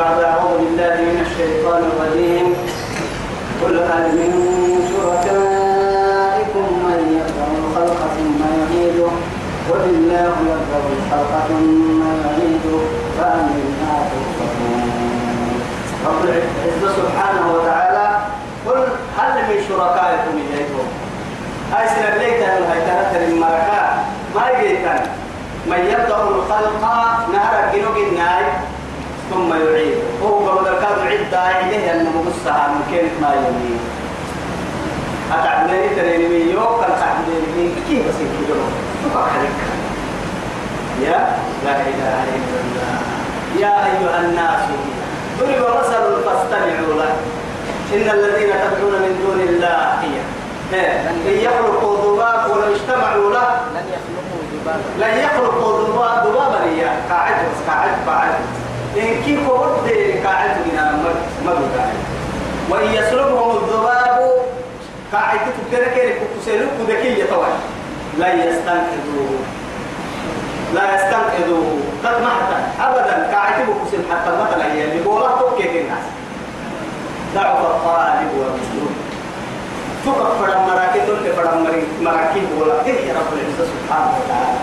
بعد أعوذ بالله من الشيطان الرجيم. قل هل من شركائكم من يبدأ الخلق ثم يعيده؟ الله يبدأ الخلق ثم يعيده تؤفكون رب العزة سبحانه وتعالى قل هل من شركائكم إليكم هاي سنة هاي تنتر المركات ما يجيكن من يبدأ الخلق نهر الجنوب الناي. ثم يعيد. هو قبل كان عدة إليه أنه مقصها من كيف ما يمين أتعبني تريني يوم كان تعبني كيف بس كده تبقى عليك يا؟ لا إله إلا الله. يا أيها الناس ضرب مثل فاستمعوا له. إن الذين تدعون من دون الله هي إن يخلقوا ذباب ولو اجتمعوا له. لن يخلقوا ذبابا. لن يخلقوا ذباب ذبابا هي قاعد قاعد قاعد إن كيف ود قاعد ما قاعد وإن يسلبهم الذباب قاعد تقدر كيف كسلوك ذكية طبعا. لا يستنقذوه. لا يستنقذوه. قد محتا أبدا قاعد بكسل حتى مثلا هي اللي بولا توكيك الناس ضعف الطالب والمسلوب تقف فرم مراكي تلك فرم مراكي بولا إيه يا رب العزة سبحانه وتعالى.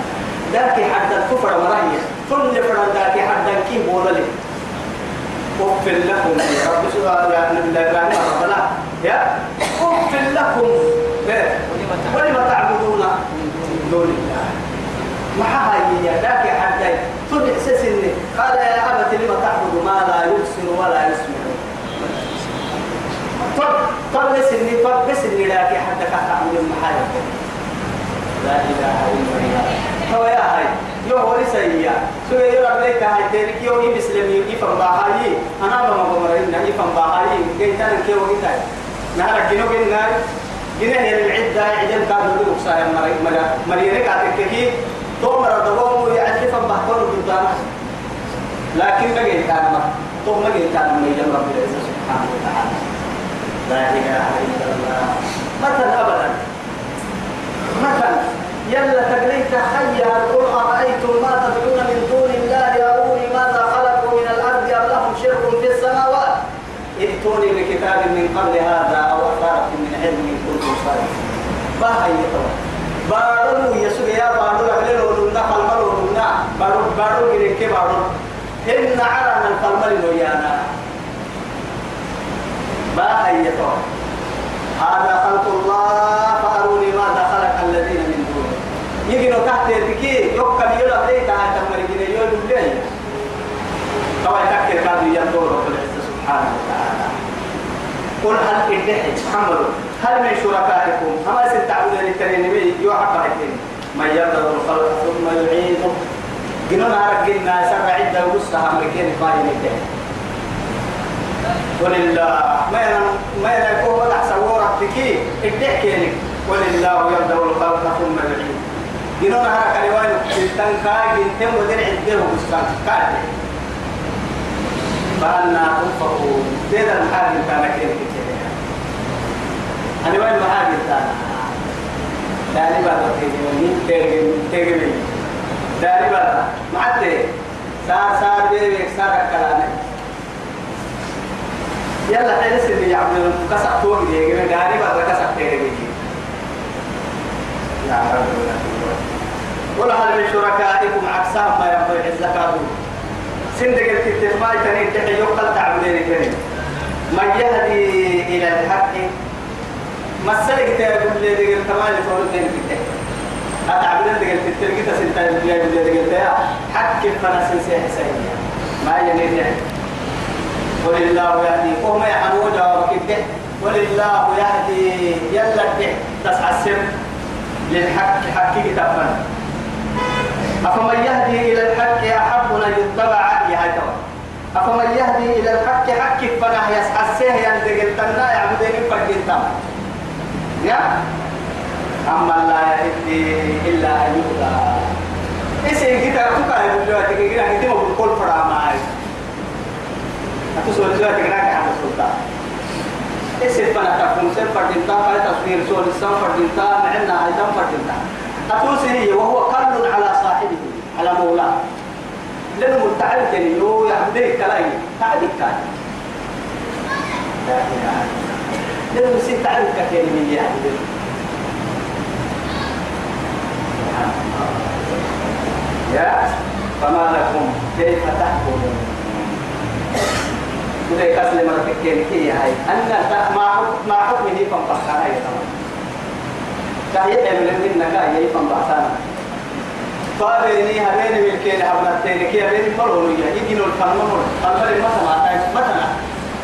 ذاك حدا كفر مراهية تل فرم ذاك حدا كي بولا لي أغفر لكم يا رب سبحانه يا نبي ربنا يا أغفر لكم إيه؟ ولم تعبدون دون الله ما هاي يا ذاك حدا تل إحساس قال يا أبت لم تعبد ما لا يبصر ولا يسمع طب طب بس إني طب بس إني لكن حتى كتعمل المحل لا إلا الله هو يا هاي. يو هو هي. سو يو ربك هاي. تريك يو هي مسلم يفهم باهاي أنا ما بمرين يفهم باهاي جاي تاني كيو هي تاي نهار جنو جن نار جنه هي العدة عدل كانوا يقولوا سايا مري مري مري كاتك كي تو مرة دوام يعرف فهم بحثون قدامه لكن ما جاي كان ما. تو ما جاي كان ما. يجمع رب العزة سبحانه وتعالى. لا إله إلا الله. مثل أبدا. مثل. يلا تقليت خير قل أرأيتم ما تدعون من دون الله أروني ماذا خلقوا من الأرض أم لهم شرك في السماوات ائتوني بكتاب من قبل هذا أو أثارة من علم إن كنتم صادقين باهي يتوى بارو يسوع يا بارو أهل لولنا خلما لولنا بارو بارو كده بارو هن عرنا الخلما لوليانا ما هيتوا هذا خلق الله فأروني ماذا خلق الذين من دونه يجينوا تحت البكي يوكل يلا بليك هاي تمر يجينا يقول بلي طبعا تكر كادوا ينظر رب العزة سبحانه وتعالى قل هل إدحي محمد هل من شركائكم؟ أما ستعبدون للتنين يوحق حكين من يبدأ الخلق ثم يعيده. جنونا رجلنا سبع عدة وقصها أمريكين فاين الدحي ولله. ما ما يكون وضع سوورة تكي لك ولله يبدأ الخلق ثم يعيد جنونا هرك رواية تلتن كاي جنتم ودر عده وبسكان كاي فأنا تنفقون زيد المحاجر كان كيف كتير أنا وين المحاجر كان داري بعد تيجي تيجي تيجي داري ما عدت سار سار بيبي سار كلامك يلا حيلس اللي يعمل كسر فوق دي غاري بعد كسر تيري يا رب ولا هل من شركائكم عكسهم ما يرضي الزكاة سندق الكتاب تنين تحي يقل تعبدين كريم من يهدي إلى الحق مسألة تقول لي دقل تمام لفورد دين كتاب أتعبدين دقل كتاب كتا سنتين دقل دقل حق فنسل سيحسين ما ينين يعني ولله يهدي وهم يحنون جوابك الده ولله يهدي يلا تسعى السر للحق حق كتابنا أفمن يهدي إلى الحق أحب أن يتبع هيتوا أفمن يهدي إلى الحق حق فنح يسعى السه يندقل تنا يعبدين فردين يا؟ أما لا يهدي إلا أن يهدى. إيش كتاب تكاد يقول لك كده كده بقول فراماي أتصل جوا تكنا كان السلطان إيش الفنا تكون سير فردين تا كان تصوير صور السام فردين تا معنا أيضا فردين تا أتوسري وهو قرن على صاحبه على مولاه. لأنه متعلق يو يعبدك كلاي تعبك كان لأنه سي تعلق كلمة يعبدك يا فما لكم؟ كيف تحكمون؟ كده كسل مرة كين كي هاي. أن ما حكمه فنبحثنا هاي تمام كهي من من نكا يفهم بعثنا فابني هبين من كين حبنا تين كي هبين مرور يا يجينو الفنور قبل ما سمعت مثلا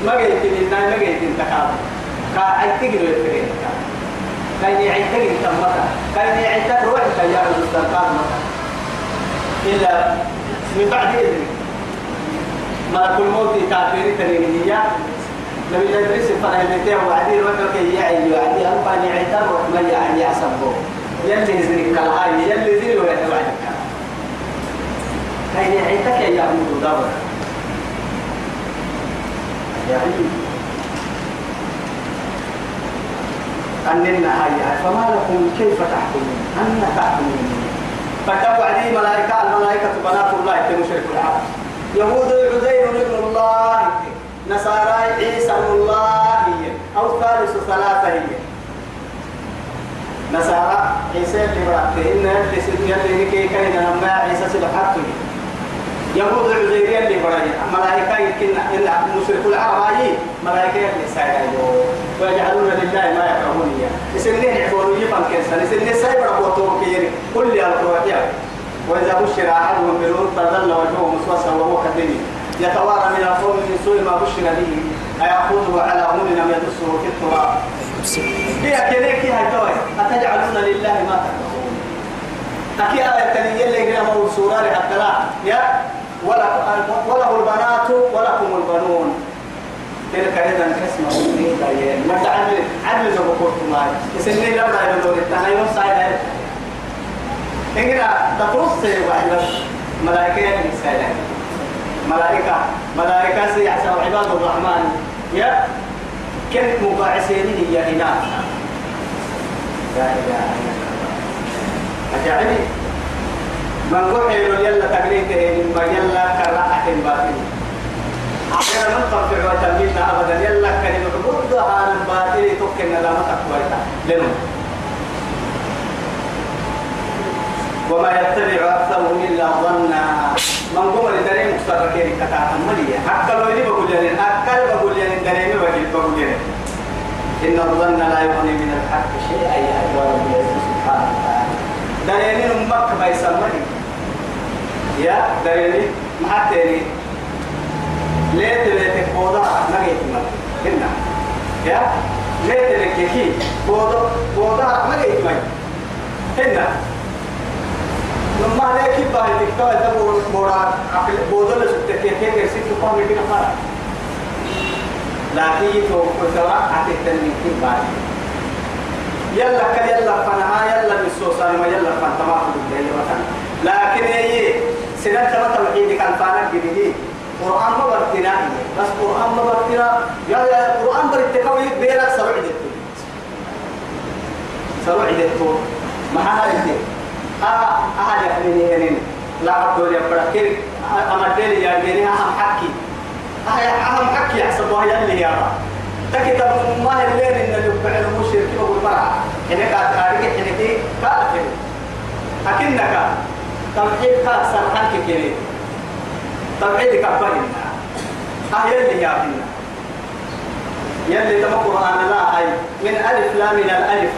ما جيت من ناي ما جيت تكاب كا عيتجي الفرين كان يعيتجي تمتا كان يعيتك روح تنقاد متا إلا من بعد إذن ملك الموت كافر تنينية نبي إدريس يمتيه وعدي وكك يعي وعدي أنفاني عتاب وحما يعني يعصبه يلي زنك الهاي يلي زني ويتوعدك هاي عيتك يا يعمد دابر يعني أننا هاي فما لكم كيف تحكمون أن تحكمون فتوعدي ملائكة الملائكة بنات الله كمشرك العرب يهود عزير ابن الله نصارى عيسى الله. أو ثالث ثلاثة هي. نصارى عيسى اللي برأته إن اللي كي كان لما عيسى سبحانه يهود عزير اللي برأيه ملائكة يمكن إن مشرك العرب هاي ملائكة اللي سايقوا ويجعلون لله ما يكرهون إياه. يسنين عفوري يفهم كنسان يسنين سايبر أبوتوه كيري. كل يالكوا وإذا بشر أحدهم بالأنثى ظل وجهه مسوسا وهو كذب يتوارى من القوم من سوء ما بشر به أيأخذه على هون لم يدسه في التراب. هي كذلك هي توي أتجعلون لله ما تكرهون أكيد آية تنية اللي قلنا موصورة حتى لا. يا وله البنات ولكم البنون. تلك إذا قسمة ما تعمل عدل زبقوت معي. يسني لا لا يدور التهايم سايد إننا تقرص واحد ملائكة الإنسان ملائكة. ملائكة سيحسن عباد الرحمن. يا كانت مباعثين هي إناث لا إله إلا الله. أجعلي من قحل يلا تقريته ما يلا كراحة باطل أحيانا من ترفع وتميلنا أبدا. يلا كلمة. عبودها الباطل تكن لا متقوى لنم. وما يتبع أكثرهم إلا ظنا. من قوم لدرين مستركين كتاعة مليا. حتى لو يلي بقول يعني أكل بقول يعني درين بقول بقول يعني إن الظن لا يغني من الحق شيئا يا أيها رب العزة سبحانه وتعالى. درين أمك بيسمني يا درين محتيني ليه تبيتك بوضع نجيت مال هنا. يا ليه تبيتك بوضع بوضع نجيت مال هنا. لما عليك باي تكتب تبور مورا عقل بودل سكتك كيف سكت فهم كده خلاص لكن يتو كسرة عتيتن من كيف باي يلا كل يلا فنها يلا بالسوسان ما يلا فن تمام بالله مثلا لكن هي سنة تبع توحيد كان فانا جديد قرآن ما برتنا بس قرآن ما برتنا يا يا قرآن برتنا وي بيرك سبع دتو سبع دتو ما هذا آه أحد يحميني هنين لا يبرا كير أما ديلي يا جيني أهم حكي أهم حكي يحسبوها يلي يا رب تكتب ما الليل إن اللي فعل مشرك بقول مرة هناك أتاريك هناك كافر أكنك توحيد كاسر حكي كيري توحيد كفرنا أه يلي يا بنا يلي تبقى القرآن لا هاي من ألف لا من الألف.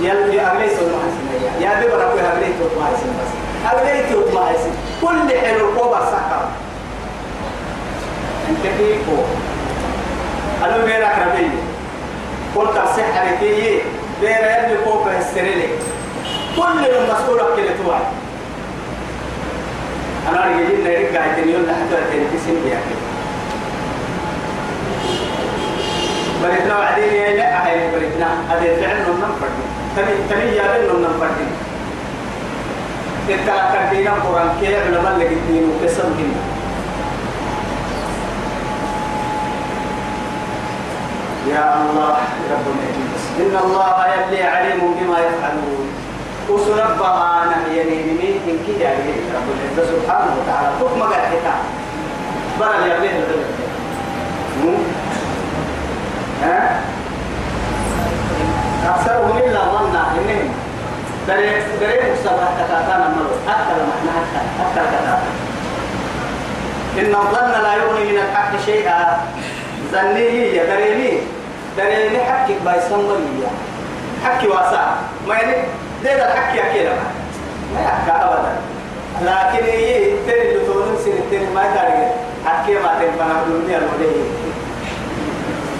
يلي أغليس المحسنية يا ببرا كوي أغليت المحسن بس. أغليت المحسن كل حلو كوبا سكر. أنت كيفو أنا بيرا كربي. قلت السحر كي بيرا يلي كوبا السريلي. كل المسؤول كده توعي. أنا رجعين نرجع تنيون لحد تنتسم بيها بريتنا وعدين يا لا هاي بريتنا هذا فعل من فردي تني تني يا بن من فردي إذا كردينا قرآن كي علماء اللي قدين وقسم هنا يا الله ربنا إن الله يلي عليم بما يفعلون وسنبها أنا يميني إن كي يعني رب العزة سبحانه وتعالى ما قال حتى برا يبليه الغلب ها أكثرهم إلا ظنا إنهم دري دري مصطلح كتاتنا مرو لما إحنا حتى حتى كتاتنا إن الظن لا يغني من الحق شيئا ظنيه دريني دريني حكي بايسان وليا حكي واسع ما يعني ده الحكي أكيد ما يحكى أبدا لكن هي تري اللي تقولون سنة تري ما تعرف حكي ما تنفع الدنيا الوليه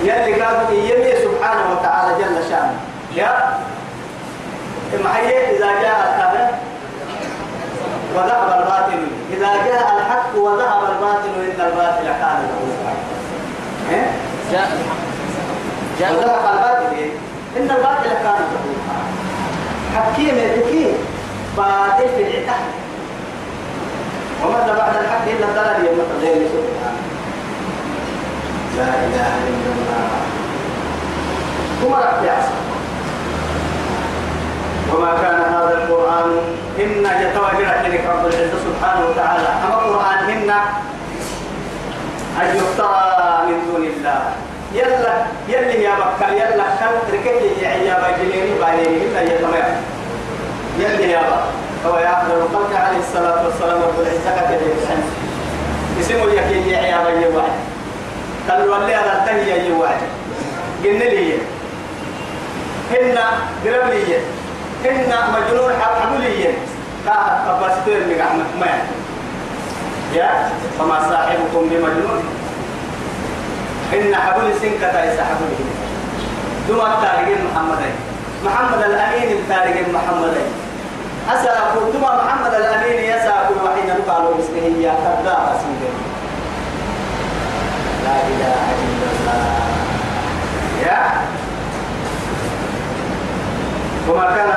يلي قالوا يلي سبحانه وتعالى جل شانه يا محيي إذا جاء الحق وذهب الباطل. إذا جاء الحق وذهب الباطل إن الباطل كان إيه؟ جاء جاء وذهب الباطل إن الباطل كان حكيم يتكي باطل في العتاق. وماذا بعد الحق إلا الضلال يوم القيامة سبحانه لا إله إلا الله. ثم رح يعصى وما كان هذا القرآن إن يتواجد لك رب العزة سبحانه وتعالى. أما القرآن إن أن يفترى من دون الله. يلا يلي يا بكر يلا خل ركبت يا بجليني بعدين إلا يتمام يلي يا بكر. هو يأخذ الخلق عليه الصلاة والسلام رب العزة كتب اسمه يكي يا بجي واحد قال ولي هذا تهي يجي واحد قلنا لي هن قرب لي هن مجنون حبلي كا أبستير من أحمد ما يا فما صاحبكم بمجنون؟ إن حبل سنكة إسا حبله ثم التاريخ محمد محمد الأمين التاريخ محمد أسأل ثم محمد الأمين يسأل وحين قالوا باسمه يا كذاب سيدي لا إله إلا الله. يا. وما كان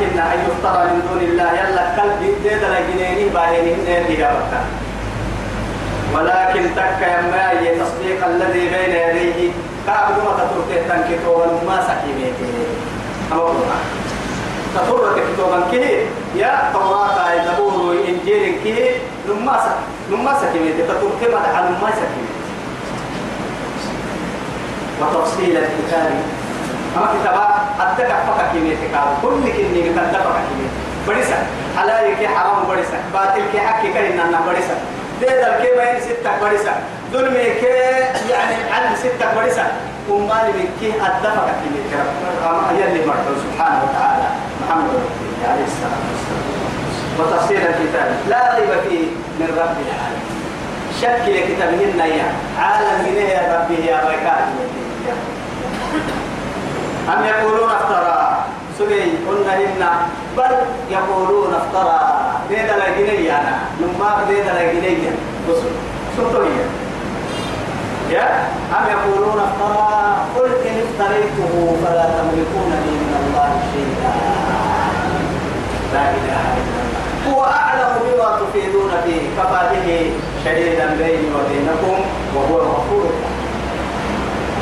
يمكن أن يفترى من دون الله. يلا قلب ديد لجنيني باهنين بها وقتا ولكن تك يما تصديق الذي بين يديه. كعب ما تترك تنكتو وما سكيميته أما تطور كتابا كه. يا توراة زبور إنجيل كه نما سك نما سكيمة تطور كما دعا نما سكيمة وتفصيل الكتاب. أما كتابا أتدك فكا كيمة كتاب كل كني فكا كيمة بريسا حلال كي حرام بريسا باطل كي حق كي إننا بريسا ده ذلك ما ين ستة بريسا ظلم كي يعني عن ستة بريسا وما لك أدفع كيمة كتاب يلي مرحبا سبحانه وتعالى. محمد عليه الصلاة والسلام. وتفسير الكتاب. لا ريب فيه من رب العالمين. شك لكتابهن يا عالم من يا ربي يا بكاء أم يقولون افترى؟ سبي قلنا إن. بل يقولون افترى. ديدا لا جنيه أنا. نما ديدا لا جنيه بس سلطوية يا؟ أم يقولون افترى؟ قل إن افتريته فلا تملكون لي من الله شيئا. لا إله إلا الله. هو أعلم بما تفيدون فيه كفى به شهيدا بيني وبينكم وهو الغفور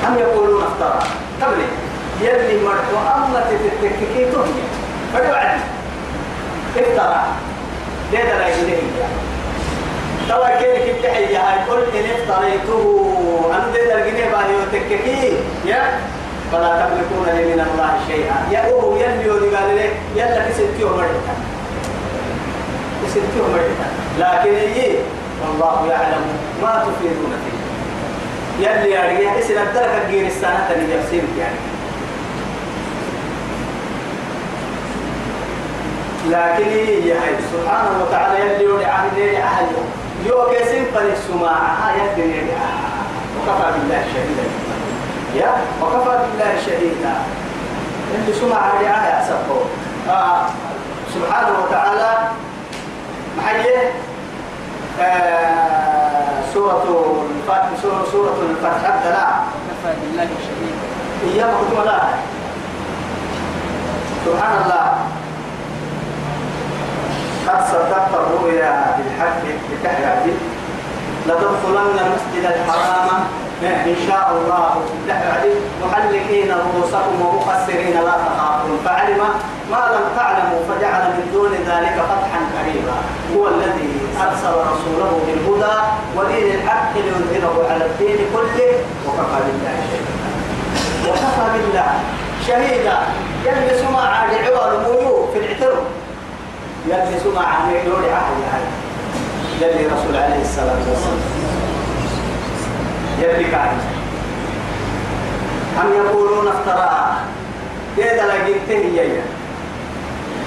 أم يقولون افترى؟ قبل يلي مرحو أما تتككي تهي فدعني افترى. ليه لا يجري توا كيف التحية هاي قل إن افتريته. أن دي الجنيه باهي يا. فلا تملكون لي من الله شيئا. يا أوه يلي ودي قال لي يلا كسبتي ومرتا كسبتي ومرتا لكن إيه؟ والله يعلم ما تفيدون فيه. يلي رجال اسم الدرك الجير السنة اللي يعني. لكن يا هاي سبحانه وتعالى يلي عهد يلي أهل يو قد السماعة يلي يلي وكفى بالله شهيدا. يا وكفى بالله شهيدا. اللي سمع رعاية أسفه آه سبحانه وتعالى محيه آه سورة الفتح سورة, سورة الفتح لا كفى بالله شهيدا. إياه مكتوب لا سبحان الله. صدقت الرؤيا بالحق بتحياتي لتدخلن المسجد الحرام. إن شاء الله محلقين رؤوسكم ومقصرين لا تخافون. فعلم ما لم تعلموا فجعل من دون ذلك فتحا قريبا هو الذي أرسل رسوله بالهدى ودين الحق ليظهره على الدين كله وكفى بالله شهيدا. وكفى بالله شهيدا. يلي سمع عاد مولوك في الاعتراف يلي سمع عن يقول عهد يعني يلي رسول عليه الصلاة والسلام. يلي كان أم يقولون افتراء يدا لقيته هي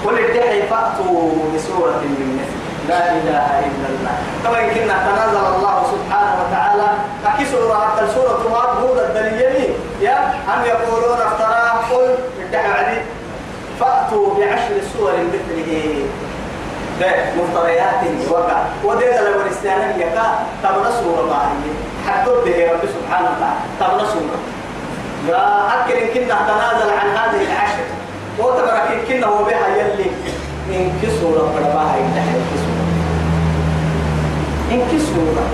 قل ادعي فأتوا بسورة من مثل. لا إله إلا الله. كما يمكن تنازل الله سبحانه وتعالى. أكي سورة حتى سورة هود الدليل يا أم يقولون افتراء قل ادعي علي. فأتوا بعشر سور مثله. مفتريات وقع وديد لو الاستعانة يكا تبنى سورة باهية حتى به رب سبحانه وتعالى تبنى سورة يا أكل كنا تنازل عن هذه العشر. وتبرك كنا هو بها يلي. كسورة فرباها يتحل كسورة إن كسورة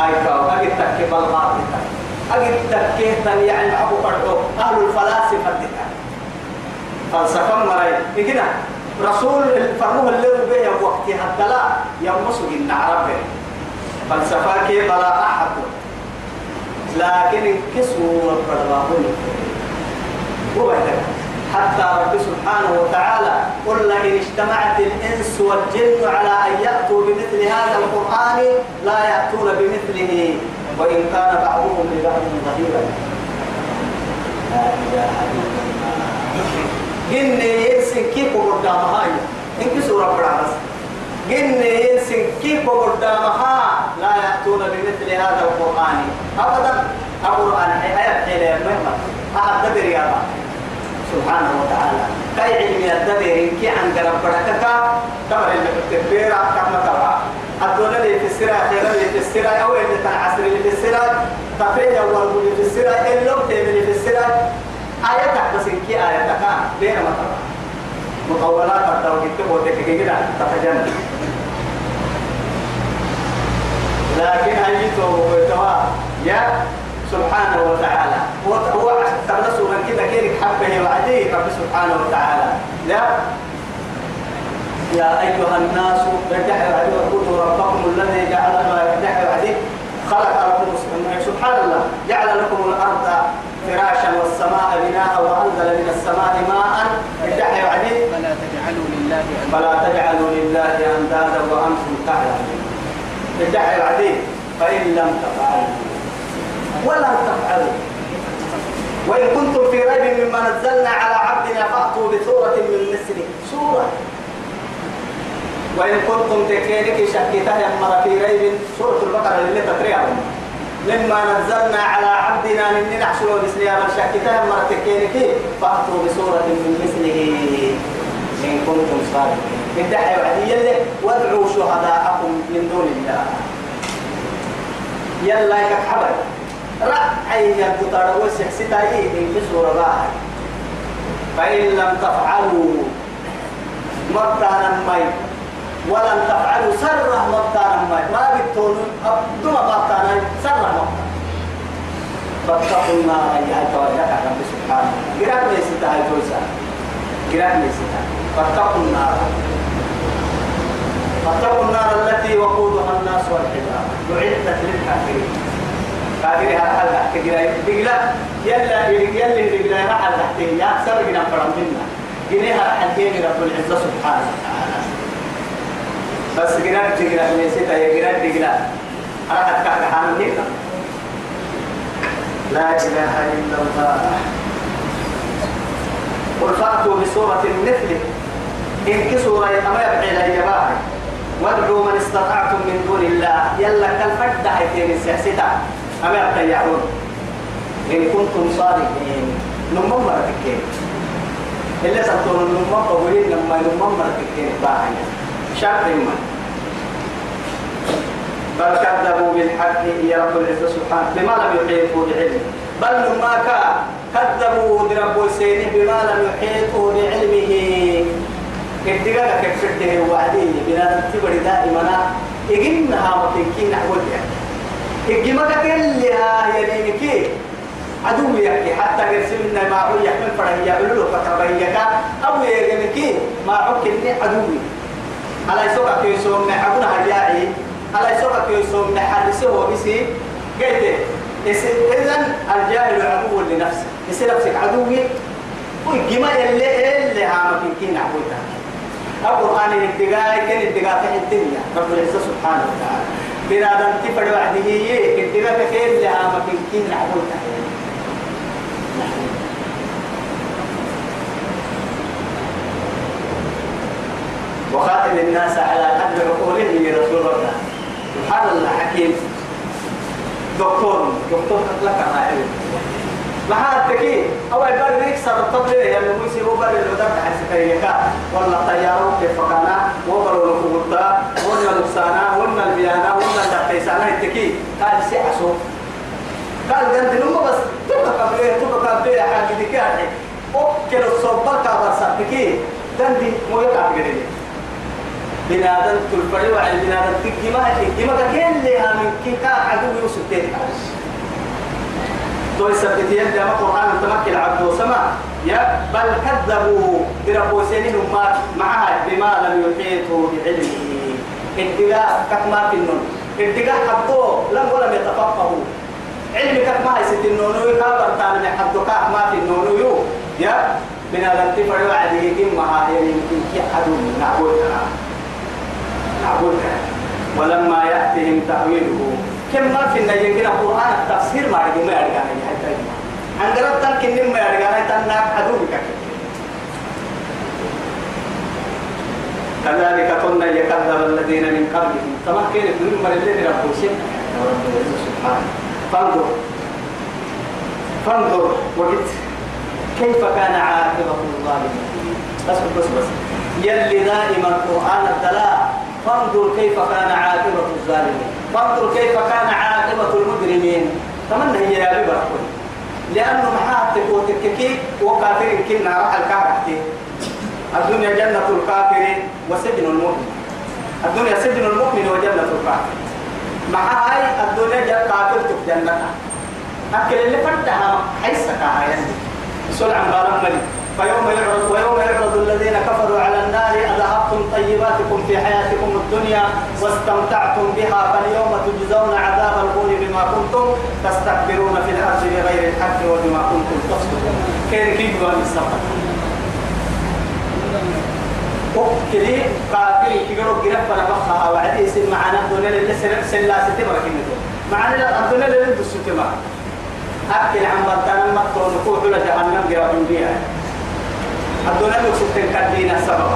أي كاو أجد تكي بالغار أجد تكي يعني أبو أهل الفلاسفة فلسفة مرأي إكنا رسول فرموه اللي به وقت حتى لا يمسوا إن عربه فلسفة كي بلا أحد. لكن كسوا القربان هو حتى رب سبحانه وتعالى قل إن اجتمعت الإنس والجن على أن يأتوا بمثل هذا القرآن لا يأتون بمثله. وإن كان بعضهم لبعض ظهيرا. لا إله إلا الله. جن ينسن كيف قدامها إنك سورة برامس جن ينسن كيف قدامها لا يأتون بمثل هذا القرآن أبدا القرآن آيات حيلة مهمة أحد دبر يا رب سبحانه وتعالى كي علم الدبر كي عن قرب بركك تمر اللي في التكبير كما ترى الدولة اللي في السراء خير اللي في السراء أو اللي تنعسر اللي في السراء تفريج أول اللي في السراء اللي في السراء آياتك إنك آياتك. بين ما ترى؟ مطولات التوحيد تبغى تكيكنا تتجنن لكن أيته يا سبحانه وتعالى. هو هو تبلسوا من كذا كيرك حبه وعديه رب سبحانه وتعالى. لا. يا أيها الناس ارجعوا عليه وقولوا ربكم الذي جعل ارجعوا عليه خلق لكم سبحان الله. جعل لكم الأرض فراشا والسماء بناء وأنزل من السماء ماء ارجعوا عليه فلا تجعلوا لله فلا تجعلوا لله أندادا وأنتم تعلمون. ارجعوا عليه فإن لم تفعلوا. ولن تفعلوا. وإن كنتم في ريب مما نزلنا على عبدنا فأتوا بسورة من مثله. سورة. وإن كنتم تكينك شكيتها يمر في ريب. سورة البقرة اللي تقريها. مما نزلنا على عبدنا من نحشر بسنيا من شكيتها يمر تكينك فأتوا بسورة من مثله. إن كنتم صادقين. من دحي وعدي وادعوا شهداءكم من دون الله. يلا يك حبل رأي يبتر وسح ستاي من سورة باهي فإن لم تفعلوا مبتانا مي ولم تفعلوا سره مبتانا مي ما بتون أبدو مبتانا فاتقوا النار يا توجه رب سبحانه قرأت لي ستاي توسا قرأت لي ستاي فاتقوا النار فاتقوا النار التي وقودها الناس والحجارة أعدت للكافرين كافر هذا كجرا بيجلا يلا يلا بيجلا راح على تحتين يا سر جنا فرم منا جنيها حدين رب العزة سبحانه وتعالى بس جنا تجرا ليسيتا يا جنا تجرا راح تكاد حامل لا إله إلا الله. قل فأتوا بسورة مثله إن كسورة أما يبعي لها وادعوا من استطعتم من دون الله. يلا كالفرد حيثين السياسة. أما يبتيعون؟ إن كنتم صادقين. نمم مرتكين. إلا سبتون نمم قبولين لما نمم مرتكين. باعي شرط من بل كذبوا بالحق يا رب العزة سبحانه بما لم يحيطوا بعلمه. بل ما كان كذبوا رب السيد بما لم يحيطوا بعلمه. ابتغاء كفرته وعديه بنا تبري دائما. إجنها وتنكين نحو الجماعة اللي ها يلينك عدو يحكي حتى يرسلنا ما هو يحمل فرعي يقول له فتبيك أو يجمك ما عك اللي عدوي. على يسوق كيسوم نحبنا هياعي. على يسوق كيسوم نحرسه وبسي قلت إذن الجاهل عدو لنفسه يصير نفسك عدوي والجماعة اللي اللي عامك كين عبوتها القرآن الاتقاء كان اتقاء في الدنيا رب العزة سبحانه وتعالى بنادم تفر وعده هي اتقاء كين اللي عامك كين عبوتها وخاتم الناس على قدر عقولهم رسول الله. سبحان الله حكيم. دكتور دكتور لك ما علم ما هاتكي أول بر يكسر الطبل يا نموسي هو بر الودر حسيتك ولا طيارة كيف كان؟ وبر الكوتا ولا نقصانا ولا البيانا ولا التيسانا التكي. قال سيعسو قال جند نمو بس. تبقى قبليه تبقى قبليه حاجة دكاحي أوكل الصبر كابر سبكي جندي مو يقع قريب بنادم تلفري وعلى بنادم تكيما تكيما كين لها من كيكا عدو يوسف تاني. تو يثبت يد ما قرآن تمكن العبد وسمع يا بل كذبوا بربو سنين ما معها بما لم يحيطوا بعلمه. اتقاء كما في النون اتقاء حبوه لم ولم يتفقهوا. علم كما يست النون يكابر تاني حبوك ما في النون يو. يا بنادم تفري وعلى يدين معها يمكن كي عدو نعبدها نعبدها ولما يأتهم تأويله كم ما في النجم القرآن التفسير ما يجي ما يرجعنا حتى عن قرب تان كنن ما يرجعنا تنا عدو بك. كذلك كنا يكذب الذين من قبلهم. تما كان من من الذين ربوا سبحانه فانظر. فانظر وقت. كيف كان عاقبة الظالمين بس بس بس. يلي دائما القرآن الدلاء فانظر كيف كان عاقبة الظالمين. فانظر كيف كان عاقبة المجرمين. تمنى هي يا بي لأنه محاتك وتككي وكافر كنا راح الكاركتي الدنيا جنة الكافر وسجن المؤمن. الدنيا سجن المؤمن وجنة الكافر مع هاي الدنيا جنة كافر جنة أكل اللي فتحها حيث كاها سلعا بارم ملي فيوم يعرض ويوم يعرض الذين كفروا على النار أذهبتم طيباتكم في حياتكم الدنيا واستمتعتم بها فاليوم تجزون عذاب الهون بما كنتم تستكبرون في الأرض بغير الحق وبما كنتم تصدقون كيف كيف قال السفر وكلي قاتل كيرو جرب فلا بخها وعدي يصير معنا الدنيا اللي سلا ستمر كنتو معنا الدنيا اللي ندس ستمر أكل عن بطان المطر نقول لجهنم جرب بيها. الدنيا ستين كدينا السبب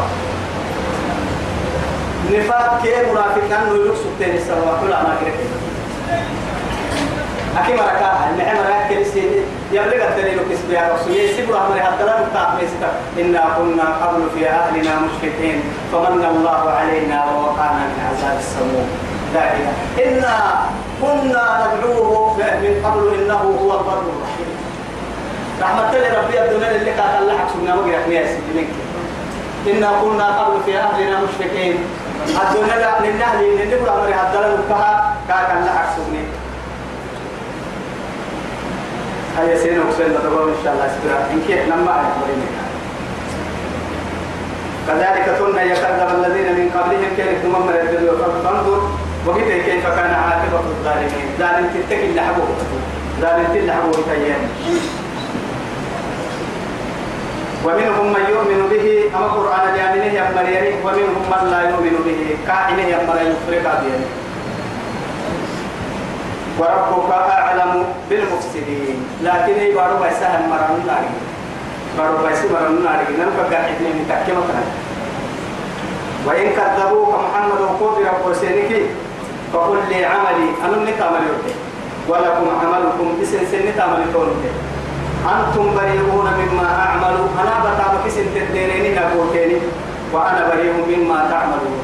نفاق كي منافقان نو يلوك ستين السبب كل ما كده أكيد مركا النعم مركا كريسي يبلغ الدليل كسب يا رسول يسيب رحمة هذا متعمسك إنا كنا قبل في أهلنا مشفقين فمن الله علينا ووقانا من عذاب السموم ذلك إنا كنا ندعوه من قبل إنه هو البر الرحيم رحمة الله ربي الدنيا اللي كانت الله حكسنا وقرأ ناس منك. إنا كنا قبل في أهلنا مشفقين. الدنيا لا ننهل ننبر أمر هذا لنبها كانت الله حكسنا هيا سينا وسينا تقول إن شاء الله سبحانه إن كيف لما أعلم كذلك كنا يكذب الذين من قبلهم كيف تممر الدنيا فانظر وكيف كيف كان عاقبة الظالمين. ظالم تتكي اللي حبوه. ظالم حبوه تيان ومنهم من يؤمن به أما قرآن جامنه يمريني ومنهم من لا يؤمن به. كائنه يمري يفرق بينه وربك أعلم بالمفسدين. لكن يبارو بيسها مرانو ناري. بارو بيسها مرانو ناري. ننفع قاعد من تكيما وإن كذبوك محمد وقود رب سينك فقل لي عملي. أنا منك عملي ولكم عملكم بسن سنة عملي كونك. أنتم بريئون مما أعمل أنا بتابك سنت الدينين نقولتني وأنا بريء مما تعملون.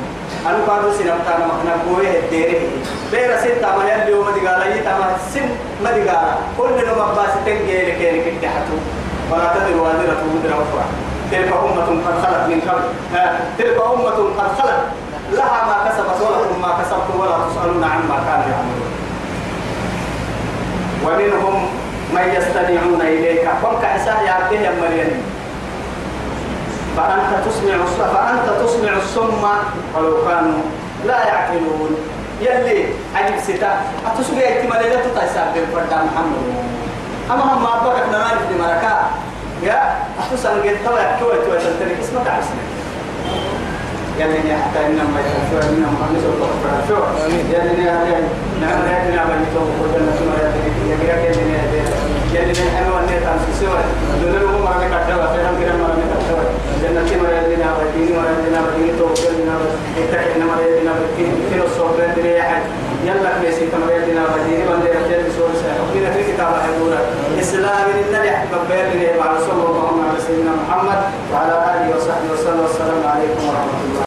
أنا قالوا سنبتنا مخنا قوي الدينين بير ستة ما يلي يوم دقالة يتما سن ما دقالة كل نوم أباس تنجي لكي لكي حتو. ولا تدر وادرة وزر أخرى تلك أمة قد خلت من قبل. تلك أمة قد خلت. لها ما كسبت ولكم ما كسبتم ولا تسألون عما كانوا يعملون. ومنهم من يستمعون إليك قم كعساه يعطيه يا مريم فأنت تسمع فأنت تسمع الصم ولو كانوا لا يعقلون يلي عجب ستا أتسمع احتمال لا تتساب بالفرد محمد أما هم ما أبغى نعرف دي مركا يا أتسمع قد توا كوي توي تنتري اسمك عسنا يلي حتى إنما يتنفع إنما نسوا شو يلي نعم نعم نعم نعم وجنة ما يلي يلي يلي نحن ونيت عن سوى دون لهم ما نكتب فهم كنا ما نكتب جنة ما يلي نعم دين ما يلي نعم دين تو كل نعم إتحد ما يلي نعم دين كل الصوب دين يحد يلا كيسي كما يلي نعم دين من دين جل سور سائر وكنا في كتاب حضورة إسلام إن يحب بيرنا مع رسول الله محمد وعلى آله وصحبه وسلم والسلام عليكم ورحمة الله